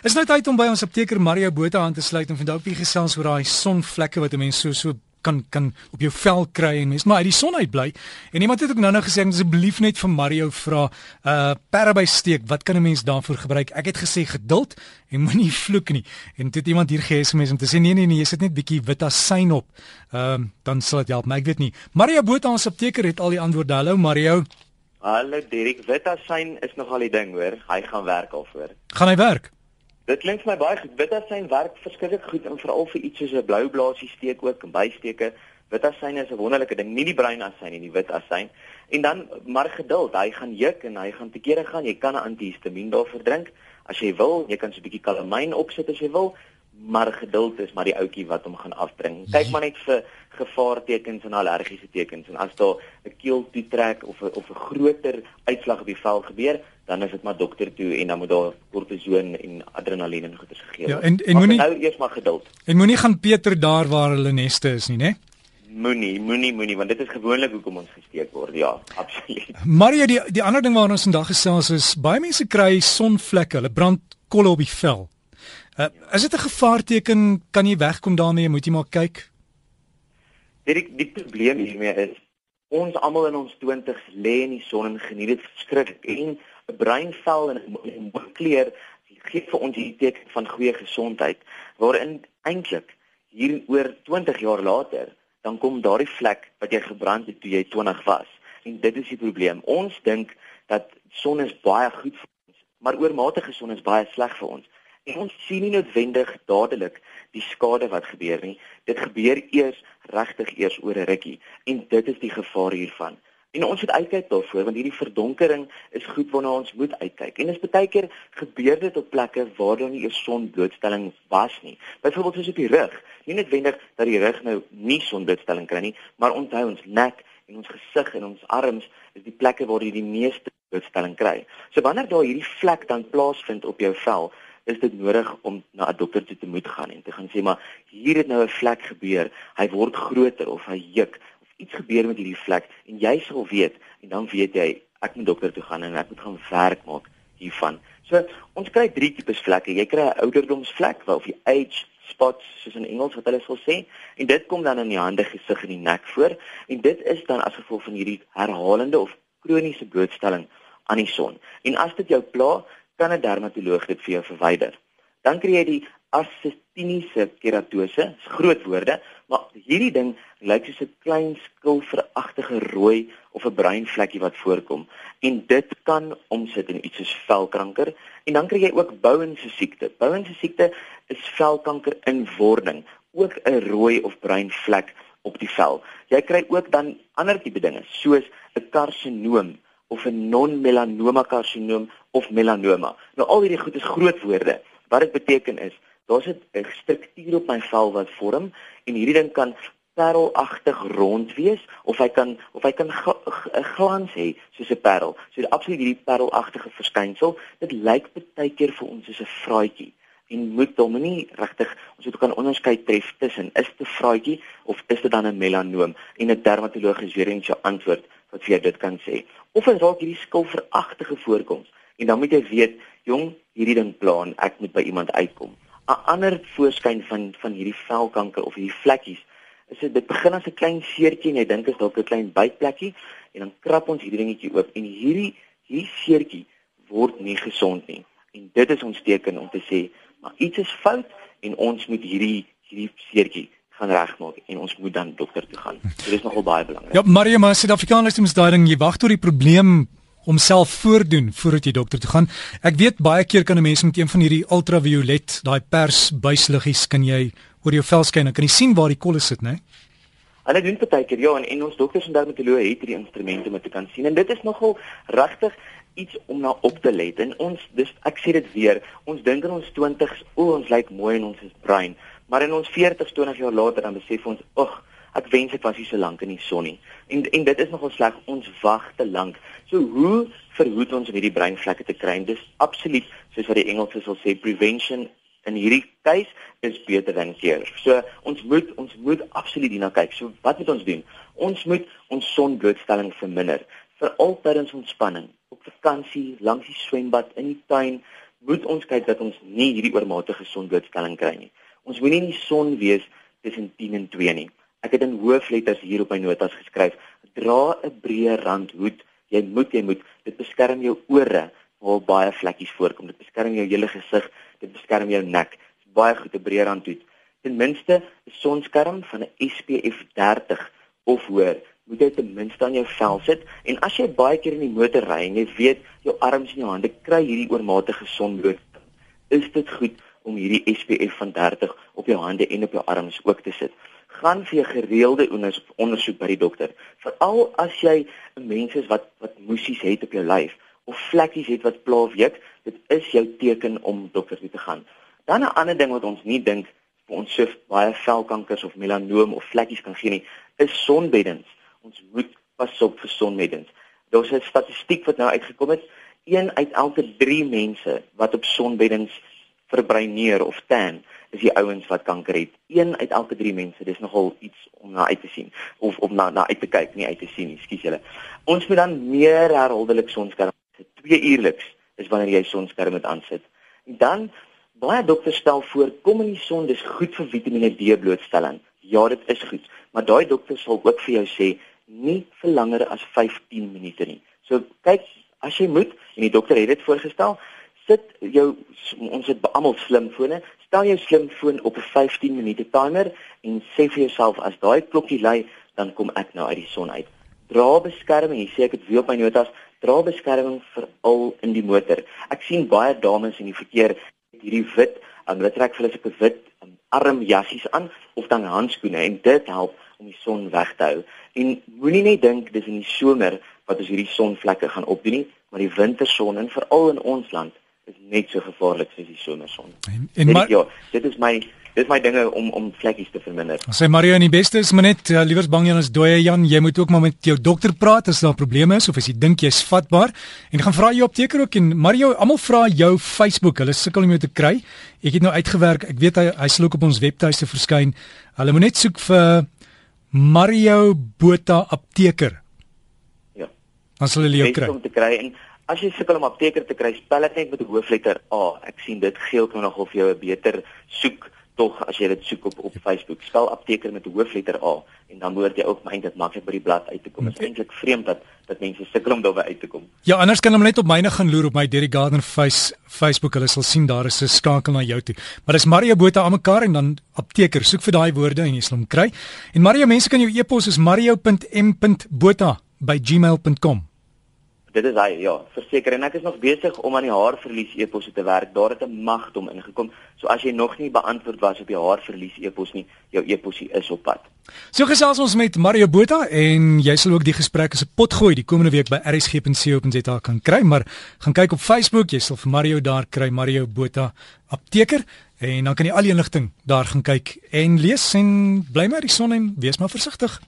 Is nou tyd om by ons apteker Mario Botha aan te sluit en vandag bietjie gesels oor daai sonvlekke wat 'n mens so so kan kan op jou vel kry en mens maar uit die son uit bly. En iemand het ook nou-nou gesê asseblief net vir Mario vra, uh parabysteek, wat kan 'n mens daarvoor gebruik? Ek het gesê geduld en moenie vloek nie. En dit iemand hier gee SMS om te sê nee nee nee, jy sit net bietjie vitasyn op. Ehm uh, dan sal dit help, maar ek weet nie. Mario Botha ons apteker het al die antwoorde. Hallo Mario. Hallo Dirk, vitasyn is nogal die ding hoor. Hy gaan werk alvoor. Gaan hy werk? Dit klink vir my baie goed. Vitasyn werk verskriklik goed en veral vir iets soos 'n blou blaasie steek ook en bysteke. Vitasyn is 'n wonderlike ding, nie die bruin asyn nie, die wit asyn. En dan maar geduld, hy gaan juk en hy gaan te kere gaan. Jy kan 'n antihistamiin daarvoor drink as jy wil. Jy kan so 'n bietjie kalamyn opsit as jy wil, maar geduld is maar die ouetjie wat hom gaan afdring. Kyk maar net vir gevaartekens en allergiese tekens en as daar 'n keel toetrek of 'n of 'n groter uitslag op die vel gebeur, dan is dit maar dokter toe en dan moet daar kortison en adrenalien en goeders gegee word. Ja, en en moenie nou eers maar geduld. En moenie gaan Peter daar waar hulle neste is nie, né? Moenie, moenie, moenie want dit is gewoonlik hoekom ons gesteek word. Ja, absoluut. Mario, die die ander ding waarna ons vandag gesels is baie mense kry sonvlekke, hulle brand kolle op die vel. Uh, is dit 'n gevaarteken? Kan jy wegkom daarmee? Moet jy maar kyk. Die die probleem hiermee is ons almal in ons 20's lê in die son en geniet dit verskriklik en 'n breinvel en 'n mooi kleur gee vir ons hierdie teken van goeie gesondheid waarin eintlik hier oor 20 jaar later dan kom daardie vlek wat jy gebrand het toe jy 20 was en dit is die probleem ons dink dat son is baie goed vir ons maar oormatige son is baie sleg vir ons En ons sien nie noodwendig dadelik die skade wat gebeur nie. Dit gebeur eers regtig eers oor 'n rukkie en dit is die gevaar hiervan. En ons moet uitkyk daarvoor want hierdie verdonkering is goed waarna ons moet uitkyk. En dis baie keer gebeur dit op plekke waar daar nie 'n sonblootstelling was nie. Byvoorbeeld soos op die rug. Nie noodwendig dat die rug nou nie sonblootstelling kry nie, maar onthou ons nek en ons gesig en ons arms is die plekke waar jy die meeste blootstelling kry. So wanneer daar hierdie vlek dan plaasvind op jou vel, is dit nodig om na 'n dokter toe te moet gaan en te gaan sê maar hier het nou 'n vlek gebeur. Hy word groter of hy juk iets gebeur met hierdie vlek en jy sal weet en dan weet jy ek moet dokter toe gaan en ek moet gaan werk maak hiervan. So ons kry drie tipes vlekke. Jy kry 'n ouderdomsvlek of die age spots soos in Engels wat hulle sal sê en dit kom dan in die hande, gesig en die nek voor en dit is dan as gevolg van hierdie herhalende of kroniese blootstelling aan die son. En as dit jou pla, kan 'n dermatoloog dit vir jou verwyder. Dan kry jy die assistiniese keratose, groot woorde, maar hierdie ding lyk soos 'n klein skilveragtige rooi of 'n bruin vlekkie wat voorkom en dit kan omsit in iets soos velkanker en dan kry jy ook Bowen se siekte. Bowen se siekte is velkanker in wording, ook 'n rooi of bruin vlek op die vel. Jy kry ook dan ander tipe dinge soos 'n karsinoom of 'n non-melanoma karsinoom of melanoma. Nou al hierdie goed is groot woorde. Wat dit beteken is, daar's 'n struktuur op my vel wat vorm en hierdie ding kan parelagtig rond wees of hy kan of hy kan 'n glans hê soos 'n parel. So absoluut hierdie parelagtige verskynsel, dit lyk baie keer vir ons soos 'n vraatjie en moet hom nie regtig ons moet kan onderskei tref tussen is dit 'n vraatjie of is dit dan 'n melanoom en 'n dermatoloog is weer eens jou antwoord wat vir jou dit kan sê. Of dit raak hierdie skilveragtige voorkoms en dan moet jy weet, jong, hierdie ding plan, ek moet by iemand uitkom. 'n Ander voorskyn van van hierdie velkanker of hierdie vlekkies is dit begin as 'n klein seertjie en jy dink dit is dalk 'n klein bytplekkie en dan krap ons hierdie dingetjie oop en hierdie hierdie seertjie word nie gesond nie. En dit is ons teken om te sê, maar iets is fout en ons moet hierdie hierdie seertjie gaan regmaak en ons moet dan dokter toe gaan. So dis nogal baie belangrik. Ja, Maria, maar Suid-Afrikaners het mos daai ding, jy wag tot die probleem homself voordoen voordat jy dokter toe gaan. Ek weet baie keer kan 'n mens met een van hierdie ultraviolet, daai persbuisliggies kan jy oor jou vel skyn en kan jy sien waar die kolle sit, né? Hulle doen baie keer ja en, en ons dokters en dermatoloë het hierdie instrumente om te kan sien en dit is nogal regtig iets om na op te let. En ons dis ek sê dit weer, ons dink in ons 20's, o, ons lyk mooi en ons is bruin. Maar in ons 40, 20 jaar later dan besef ons, "Ag, ek wens ek was nie so lank in die son nie." En en dit is nogal sleg. Ons wag te lank. So hoe verhoed ons om hierdie breinvlekke te kry? Dis absoluut soos wat die Engelse sal sê, prevention in hierdie case is beter than cure. So ons moet ons moet absoluut hierna kyk. So wat moet ons doen? Ons moet ons sonblootstelling verminder vir altyd ons ontspanning op vakansie, langs die swembad, in die tuin, moet ons kyk dat ons nie hierdie oormatige sonblootstelling kry nie. Ons moenie in die son wees tussen 10 en 2 nie. Ek het in hoofletters hier op my notas geskryf: dra 'n breë randhoed. Jy moet jy moet dit beskerm jou ore waar baie vlekkies voorkom. Dit beskerm jou hele gesig, dit beskerm jou nek. Dit is baie goed 'n breë randhoed. Ten minste 'n sonskerm van 'n SPF 30 of hoër moet jy ten minste aan jou vel sit en as jy baie keer in die motor ry en jy weet jou arms en jou hande kry hierdie oormatige sonbloot is dit goed om hierdie SPF van 30 op jou hande en op jou arms ook te sit gaan vir gereelde ondersoek by die dokter. Veral as jy 'n mens is wat wat moesies het op jou lyf of vlekkies het wat pla week dit is jou teken om dokter toe te gaan. Dan 'n ander ding wat ons nie dink vir ons so baie velkankers of melanoom of vlekkies kan gee nie is sonbeddens. Ons moet pas op vir sonmeddens. Daar's 'n statistiek wat nou uitgekom het, 1 uit elke 3 mense wat op sonbeddens verbreineer of tan, is die ouens wat kanker het. 1 uit elke 3 mense, dis nogal iets om na uit te sien of om na na uit te kyk, nie uit te sien nie, skus julle. Ons moet dan meer herhaaldelik sonskerm sit. 2 uurliks is wanneer jy sonskerm moet aansit. En dan baie dokters stel voor kom in die son, dis goed vir Vitamiene D blootstelling. Ja, dit is goed, maar daai dokters sal ook vir jou sê nie vir langer as 15 minute nie. So kyk, as jy moet en die dokter het dit voorgestel, sit jou ons het almal slimfone, stel jou slimfoon op 'n 15 minute timer en sê vir jouself as daai klokkie lui, dan kom ek nou uit die son uit. Dra beskerming, jy sê ek het weer op my notas, dra beskerming veral in die motor. Ek sien baie dames in die verkeer hierdie wit, um, hulle trek vir hulle 'n wit um, armjassies aan of dan handskoene en dit help om die son weg te hou. En moenie net dink dis in die somer wat ons hierdie sonvlekke gaan opdoen nie, maar die winterson en veral in ons land is net so gevaarlik soos die somerson. En, en maar ja, dit is my Dis my dinge om om vlekkies te verminder. Sê Mario, en die beste is maar net uh, liewers bang jy is dooie Jan, jy moet ook maar met jou dokter praat as daar probleme is of as jy dink jy's vatbaar. En gaan vra jy apteker ook en Mario, almal vra jou Facebook, hulle sukkel om jou te kry. Ek het nou uitgewerk, ek weet hy hy sal ook op ons webtuiste verskyn. Hulle moet net soek vir Mario Botha apteker. Ja. Dan sal hulle jou kry. Om te kry en as jy sukkel om apteker te kry, spel dit net met 'n hoofletter A. Ek sien dit geel kan nog of jy 'n beter soek tog as jy dit soek op op Facebook. Spel apteker met 'n hoofletter A en dan moet jy ook eintlik maklik by die blad uit te kom. Dit is eintlik vreemd dat dat mense sukkel om daarby uit te kom. Ja, anders kan hulle net op myne gaan loer op my Derry Garden face Facebook. Hulle sal sien daar is 'n skakel na jou toe. Maar dis Mario Botha aan mekaar en dan apteker. Soek vir daai woorde en jy sal hom kry. En Mario, mense kan jou e-pos is mario.m.botha@gmail.com dit is hy ja verseker. En ek is nog besig om aan die haarverlies eposse te werk. Daar het 'n magdom ingekom. So as jy nog nie beantwoord was op die haarverlies epos nie jou eposie is op pad. So gesels ons met Mario Botha en jy sal ook die gesprek as 'n pot gooi die komende week by rsg.co.za kan kry. Maar gaan kyk op Facebook jy sal vir Mario daar kry Mario Botha apteker. En dan kan jy al die inligting daar gaan kyk en lees en bly maar die son en wees maar versigtig